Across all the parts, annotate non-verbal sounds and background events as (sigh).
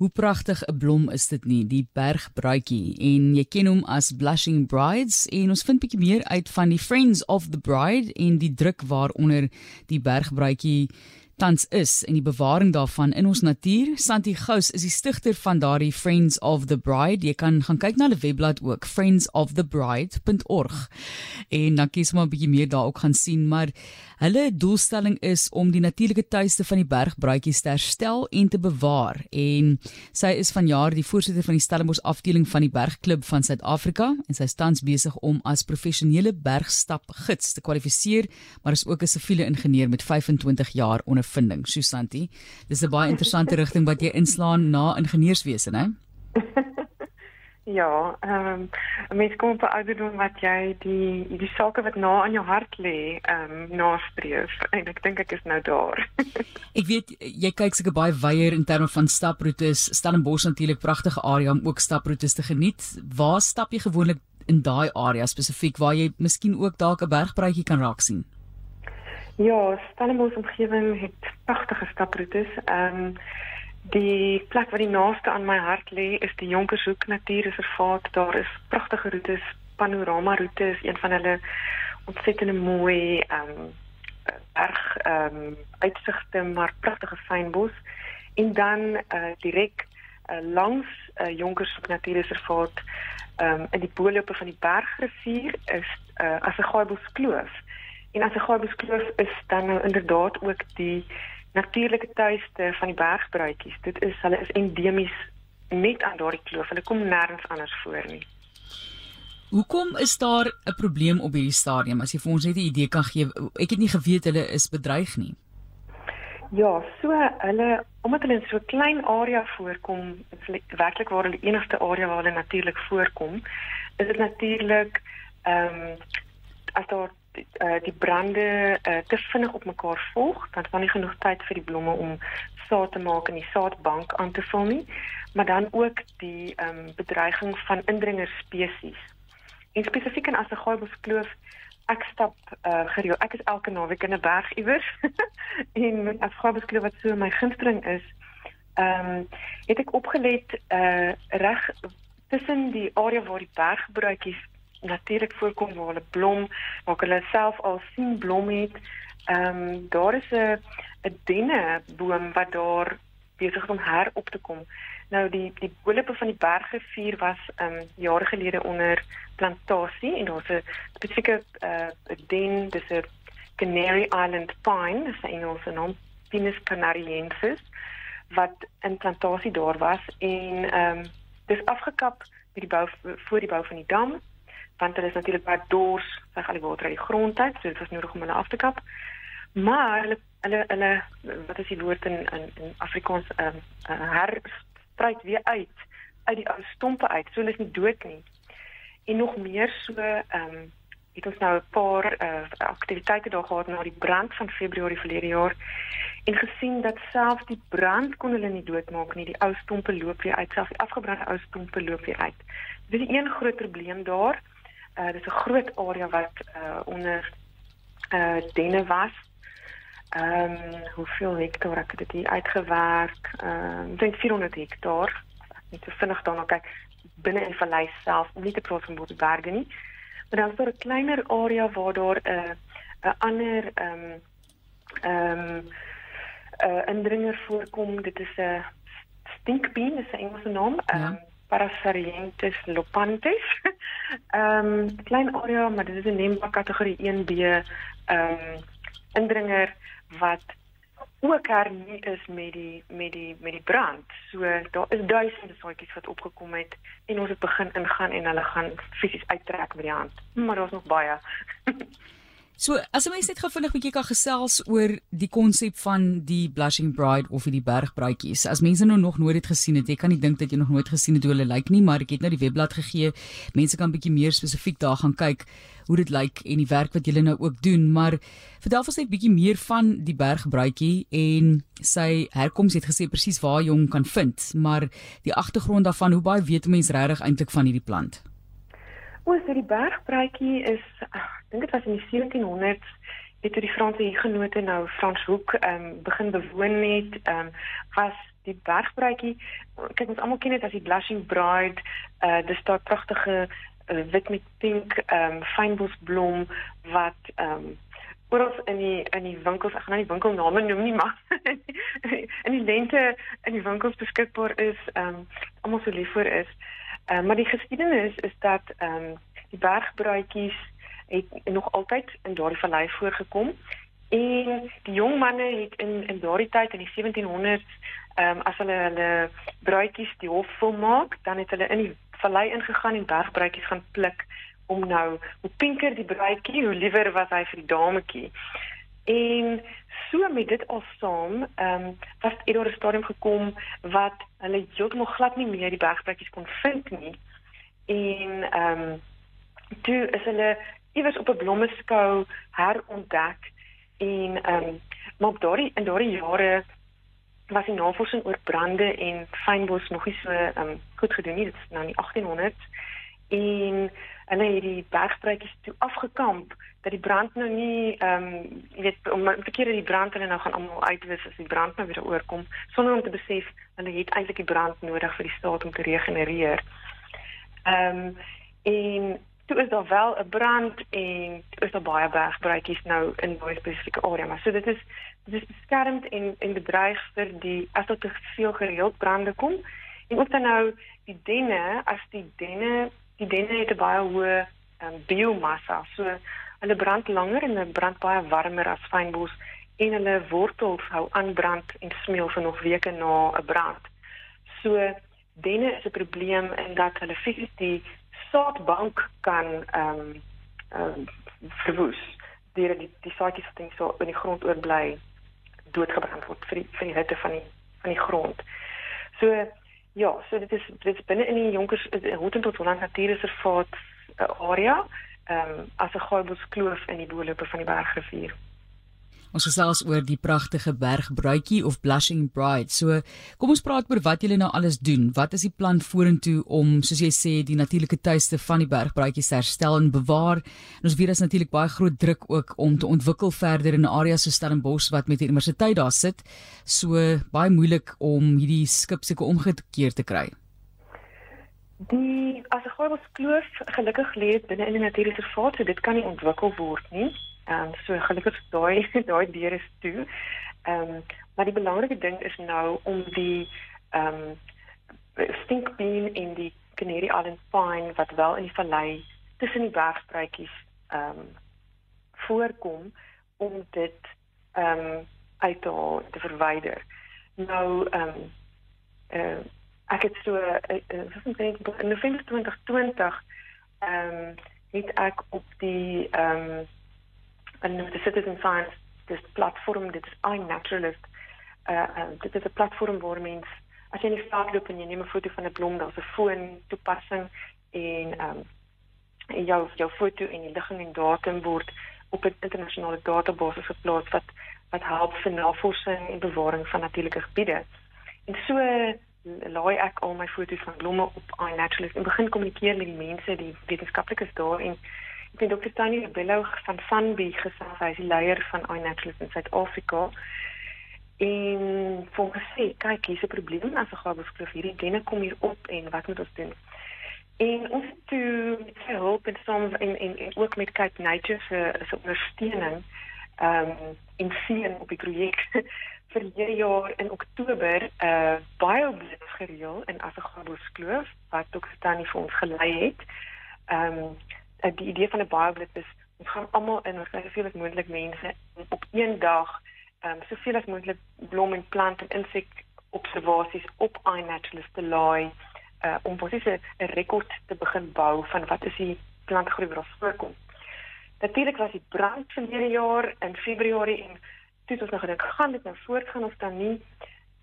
Hoe pragtig 'n blom is dit nie, die bergbruikie en jy ken hom as Blushing Brides en ons vind bietjie meer uit van die Friends of the Bride en die druk waaronder die bergbruikie tans is en die bewaring daarvan in ons natuur. Santi Gous is die stigter van daardie Friends of the Bride. Jy kan gaan kyk na hulle webblad ook, friendsofthebride.org. En dan kies maar 'n bietjie meer daar ook gaan sien, maar hulle doelstelling is om die natuurlike tuiste van die bergbruitjies te herstel en te bewaar. En sy is vanjaar die voorsitter van die Stellenbosch afdeling van die Bergklub van Suid-Afrika en sy is tans besig om as professionele bergstapgids te kwalifiseer, maar is ook 'n siviele ingenieur met 25 jaar onder ondervinding, Susanti. Dis 'n baie interessante (laughs) rigting wat jy inslaan na ingenieurswese, né? (laughs) ja, ehm um, mens kom op 'n ouderdom wat jy die die sake wat na aan jou hart lê, ehm um, nastreef en ek dink ek is nou daar. (laughs) ek weet jy kyk seker baie weier in terme van staproetes. Stellenbosch natuurlik pragtige area om ook staproetes te geniet. Waar stap jy gewoonlik in daai area spesifiek waar jy miskien ook dalk 'n bergbruitjie kan raak sien? Ja, Stellenbosch omgewing het pragtige staproetes. Ehm um, die plek wat die naaste aan my hart lê is die Jonkershoek Natuurreservaat. Daar is pragtige roetes, panorama roetes, een van hulle ontsettende mooi ehm um, berg ehm um, uitsigte maar pragtige fynbos. En dan uh, direk uh, langs uh, Jonkershoek Natuurreservaat ehm um, in die boelope van die Bergrivier is uh, as 'n gaaibos kloof. En as 'n Gabuskloof is dan nou inderdaad ook die natuurlike tuiste van die bergbruitjies. Dit is hulle is endemies net aan daardie kloof. Hulle kom nêrens anders voor nie. Hoekom is daar 'n probleem op hierdie stadium? As jy vir ons net 'n idee kan gee. Ek het nie geweet hulle is bedreig nie. Ja, so hulle omdat hulle in so 'n klein area voorkom, werklik waar hulle enigste area waar hulle natuurlik voorkom, is dit natuurlik ehm um, as daar uh, die brande uh, te vinnig op mekaar volg, dan is daar nie genoeg tyd vir die blomme om saad te maak en die saadbank aan te vul nie, maar dan ook die um, bedreiging van indringer spesies. En spesifiek in Assegaaibosskloof ek stap uh, gereeld. Ek is elke naweek in 'n berg iewers (laughs) en Assegaaibosskloof wat so my gunsteling is, ehm um, het ek opgelet uh, reg tussen die area waar die bergbruitjies natuurlik voorkom waar hulle blom, waar hulle self al sien blom het. Ehm um, daar is 'n 'n denneboom wat daar besig is om herop te kom. Nou die die bolepe van die bergrivier was ehm um, jare gelede onder plantasie en daar's 'n spesifieke uh den, dis 'n Canary Island pine, dis 'n Engelse naam, Pinus canariensis wat in plantasie daar was en ehm um, dis afgekap by die bou voor die bou van die dam want hulle is natuurlik baie dors, sy gaan die water uit die grond uit, so dit was nodig om hulle af te kap. Maar hulle hulle hulle wat is die woord in in, in Afrikaans ehm um, uh, herstryd weer uit uit die ou stompe uit. So hulle is nie dood nie. En nog meer so ehm um, het ons nou 'n paar uh, aktiwiteite daar gehad na die brand van Februarie verlede jaar en gesien dat selfs die brand kon hulle nie doodmaak nie. Die ou stompe loop weer uit, selfs die afgebrande ou stompe loop weer uit. Dit is 'n groot probleem daar. Uh dis 'n groot area wat uh onder uh denne was. Ehm um, hoeveel hektaar ek dit uitgewerk? Ehm ek dink 400 hektaar. Ek moet te vinnig daarna kyk binne in vallei self, nie te praat van nie. Maar dan is daar 'n kleiner area waar daar 'n uh, 'n ander ehm um, ehm um, uh, indringer voorkom. Dit is 'n stinkbeen, dis 'n Engelse naam. Ehm um, ja. Parasarientis lopantis. (laughs) Ehm um, klein area, maar dit is 'n NEMA kategorie 1B ehm um, indringer wat ook hernie is met die met die met die brand. So daar is duisende saadjies wat opgekom het en ons het begin ingaan en hulle gaan fisies uittrek met die hand. Maar daar's nog baie. (laughs) So as 'n mens net gou vinnig bietjie kan gesels oor die konsep van die blushing bride of die bergbruitjies. As mense nou nog nooit dit gesien het, jy kan nie dink dat jy nog nooit gesien het hoe hulle lyk nie, maar ek het nou die webblad gegee. Mense kan bietjie meer spesifiek daar gaan kyk hoe dit lyk en die werk wat julle nou ook doen, maar vertel ons net bietjie meer van die bergbruitjie en sy herkoms het gesê presies waar jy hom kan vind, maar die agtergrond daarvan, hoe baie weet mense regtig eintlik van hierdie plant? O, so die bergbruitjie is ek dink dit was in die 1700s het die Franse genote nou Frans Hoek ehm um, begin bewoon het ehm um, was die bergbruikie kyk ons almal ken dit as die blushing bride uh dis daai pragtige uh, wit met pink um fynbosblom wat um oral in die in die winkels ek gaan nou nie winkelname noem nie maar (laughs) in die lente in die winkels beskikbaar is um almal so lief vir is uh, maar die geskiedenis is dat um die bergbruikies het nog altyd in daardie vallei voorgekom En die jong manne het in in daardie tyd in die 1700s, ehm um, as hulle hulle bruidjies die hof wil maak, dan het hulle in die vallei ingegaan en bergbruidjies gaan pluk om nou hoe pinker die bruidjie, hoe liewer was hy vir die dametjie. En so met dit al saam, ehm um, was dit oor 'n stadium gekom wat hulle heeltemal glad nie meer die bergbruidjies kon vind nie. En ehm um, toe is hulle iewers op 'n blommeskou herontdek en ehm um, maar daardie in daardie jare was die navorsing oor brande en fynbos nog nie so ehm um, goed gedoen nie dit is nou in die 1800s en hulle het die bergbruikers toe afgekamp dat die brand nou nie ehm um, jy weet om te keer die brand hulle nou gaan almal uitwis as die brand nou weer oorkom sonder om te besef hulle het eintlik die brand nodig vir die staat om te regenereer. Ehm um, en toe is daar wel 'n brand en is daar baie bergbruikies nou in 'n spesifieke area maar so dit is dit is beskermd en en bedreig vir die as daar te veel gereeld brande kom en ook dan nou die denne as die denne die denne het 'n baie hoë um, biomassa so hulle brand langer en hulle brand baie warmer as fynbos en hulle wortels hou aan brand en smeel vir nog weke na 'n brand so denne is 'n probleem in dat hulle fisies die saadbank kan ehm um, ehm um, verwoes deur die die saadjies wat net so in die grond oorbly doodgebrand word vir die vir die hitte van die van die grond. So ja, so dit is dit is binne in die Jonkers Houten tot Holland Natuurreservaat uh, area ehm um, as 'n gaaibos kloof in die boelope van die Bergrivier. Ons gesels oor die pragtige bergbruitjie of Blushing Bride. So, kom ons praat oor wat julle nou alles doen. Wat is die plan vorentoe om, soos jy sê, die natuurlike tuiste van die bergbruitjies herstel en bewaar? En ons weet daar's natuurlik baie groot druk ook om te ontwikkel verder in areas so Stellenbosch wat met die universiteit daar sit. So, baie moeilik om hierdie skip seker omgekeer te kry. Die as 'n groot kloof gelukkig lê binne in die natuurreservaat, so dit kan nie ontwikkel word nie. Ehm um, so gelukkig daai (laughs) daai deur is toe. Ehm um, maar die belangrike ding is nou om die ehm um, stinkbeen en die Canary Island pine wat wel in die vallei tussen die bergspruitjies ehm um, voorkom om dit ehm um, uit te, te verwyder. Nou ehm um, uh, ek het so uh, uh, in November 2020 ehm um, het ek op die ehm um, en die citizen science dis platform dit is iNaturalist uh, uh dit is 'n platform waar mens as jy in die stad loop en jy neem 'n foto van 'n blom daar's 'n foon toepassing en um en jou jou foto en die ligging en datum word op 'n internasionale database geplaas wat wat help vir navorsing en bewaring van natuurlike gebiede. En so laai ek al my foto's van blomme op iNaturalist en begin kommunikeer met die mense, die wetenskaplikes daar en Het Dr. Tanya Bello van Sanbi gesels, hy is die leier van iNaturalist in Suid-Afrika. En vir gesê, kyk, hier's 'n probleem as 'n gabelskloof hierdie denne kom hier op en wat moet ons doen? En ons toe met sy hulp en soms en, en en ook met Cape Nature se se ondersteuning ehm um, in sien op die projek (laughs) vir hierdie jaar in Oktober 'n uh, bioblitz gereël in Assegaboeskloof wat Dr. Tanya vir ons gelei het. Ehm um, die idee van 'n bioblitz is ons gaan almal in ons kry soveel as moontlik mense op een dag ehm um, soveel as moontlik blom en plant en insek observasies op iNaturalist te laai uh, om presies 'n rekord te begin bou van wat is die plantgroei wat voorkom. Natuurlik was die brand hierdie jaar in Februarie en toe het ons nog gedink gaan dit nou voortgaan of dan nie.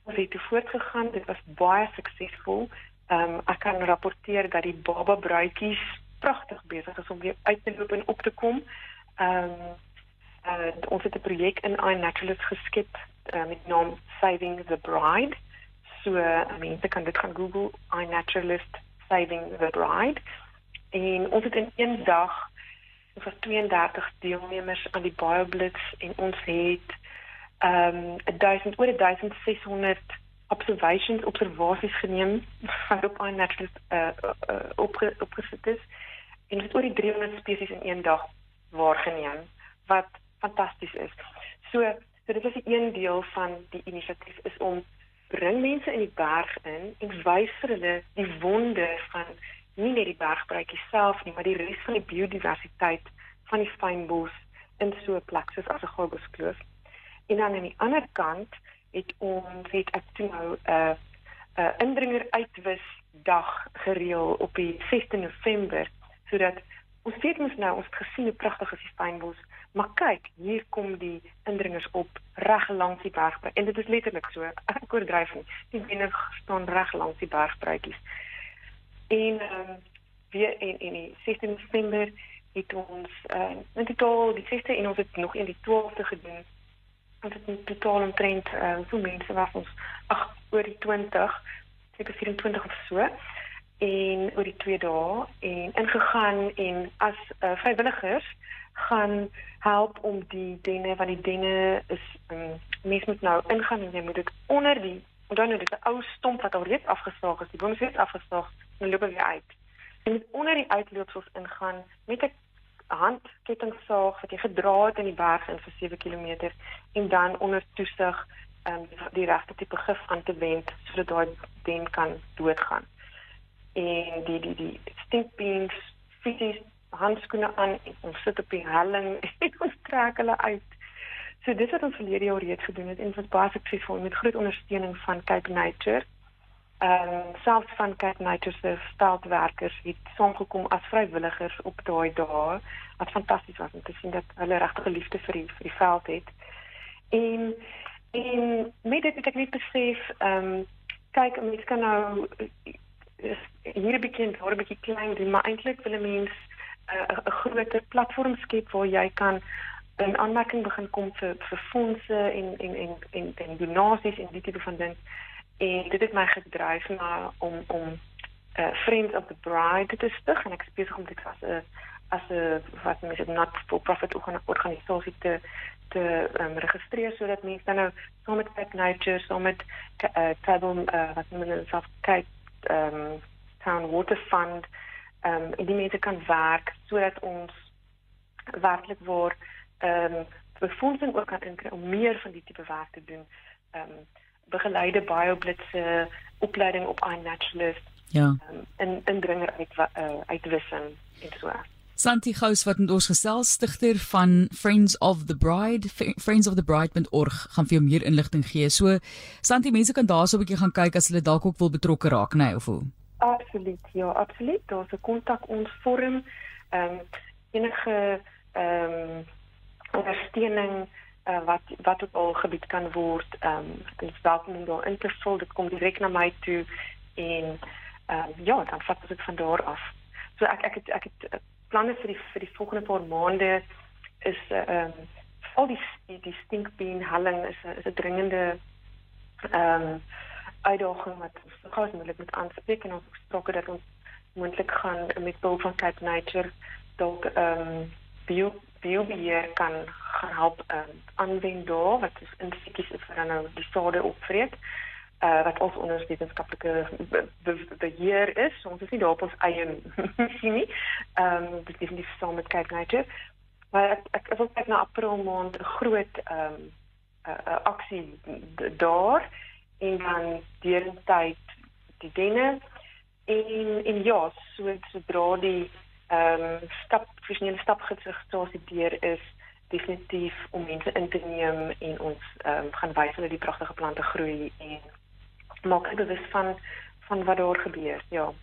Ons het toe voortgegaan, dit was baie suksesvol. Ehm um, ek kan rapporteer dat die baba bruidjies pragtig besig is om weer uit te loop en op te kom. Ehm um, uh, ons het 'n projek in iNaturalist geskep uh, met naam Saving the Bride. So uh, mense kan dit gaan Google iNaturalist Saving the Bride. En ons het in een dag het 32 deelnemers aan die BioBlitz en ons het ehm um, 1000 oor 1600 observations observasies geneem wat op aan naturalist uh, uh, opge, opgesit is en dit oor die 300 spesies in een dag waargeneem wat fantasties is. So, so dit is 'n een deel van die inisiatief is om bring mense in die berg in en wys vir hulle die wonde van nie net die bergbruikie self nie, maar die res van die biodiversiteit van die fynbos in so 'n plek soos as 'n Gobuskloof. En dan aan die ander kant het ons het ek toe nou 'n uh, 'n uh, indringer uitwis dag gereël op die 6de November sodat ons weet mos nou ons het gesien hoe pragtig is die fynbos, maar kyk, hier kom die indringers op reg langs die bergbruik en dit is letterlik so ek oordryf nie. Die bene staan reg langs die bergbruikies. En ehm um, weer in in die 16 November het ons uh, in totaal die 6ste en ons het nog in die 12ste gedoen. Ons het in totaal omtrent uh, hoeveel mense was ons? Ag, oor die 20, seker 24 of so. En oor die 2 dae en ingegaan en as uh, vrywilligers gaan help om die denne van die denne is um, mens moet nou ingaan en jy moet dit onder die onthou nou dis 'n ou stomp wat al reeds afgesaag is. Die boom is reeds afgesaag en loop weer uit. Jy moet onder die uitloopsels ingaan met 'n handkettingsaag wat jy gedra het in die berg in vir 7 km en dan onder toesig um, die regte tipe gif aan te wend sodat daai den kan doodgaan. En die die die stinkbeans fisies handskoene aan en ons sit op die helling (laughs) en ons trek hulle uit. So dis wat ons verlede jaar reeds gedoen het en dit was baie suksesvol met groot ondersteuning van Cape Nature ehm um, selfs van Cape Nature se veldwerkers het saamgekom as vrywilligers op daai dae wat fantasties was om te sien dat hulle regtig liefde vir die vir die veld het. En en met dit het ek net besef ehm um, kyk mense kan nou hier 'n bietjie daar 'n bietjie klein maar eintlik wil 'n mens eh, 'n uh, groter platform skep waar jy kan in aanmerking begin kom vir vir fondse en en en en, en en van ding. En dit het my gedryf na om om uh, Friends of the Bride te stig en is besig om dit as 'n wat not for profit organisasie te te um, registreer sodat mense dan nou met Cape Nature, met uh, uh, wat noem hulle self Cape um, Town Water Fund um, en die mense kan werk sodat ons werklik waar ehm um, befondsing ook kan inkry om meer van die tipe werk te doen. Ehm um, begeleide bioblitse opleiding op iNaturalist. Ja. Um, in indringer uit uh, uitwissing en so. Santi Gous wat ons gesels stigter van Friends of the Bride friendsofthebride.org gaan vir jou meer inligting gee. So Santi mense kan daarso 'n bietjie gaan kyk as hulle dalk ook wil betrokke raak, nê, nee, of hoe? Absoluut. Ja, absoluut. Daar's 'n kontak ons vorm. Ehm um, enige ehm um, ondersteuning uh, wat wat op al gebied kan word. Ehm um, dit is welkom om daar in te vul. Dit kom direk na my toe en ehm um, ja, dan vat dit van daar af. So ek ek het ek het uh, planne vir die vir die volgende paar maande is uh, ehm uh, um, al die die, die stinkbeen helling is 'n is 'n dringende ehm um, uitdaging wat ons gous moontlik moet aanspreek en ons gesproke dat ons moontlik gaan met behulp van Cape Nature dalk ehm um, bio biobeheer kan gaan help um, aanwend daar wat is in siekies is vir nou die sade opvreet uh, wat ons onder wetenskaplike be be beheer is. Ons is nie daar op ons eie (laughs) missie nie. Ehm um, dit is nie saam met Cape Nature. Maar ek ek wil kyk na April maand 'n groot ehm um, uh, aksie daar. En dan deurentyd die dinge en en ja so sodra die ehm um, stap professionele stapgidsigstasie deur is definitief om mense in te neem en ons ehm um, gaan wys hulle die pragtige plante groei en maak hulle bewus van van wat daar gebeur. Ja.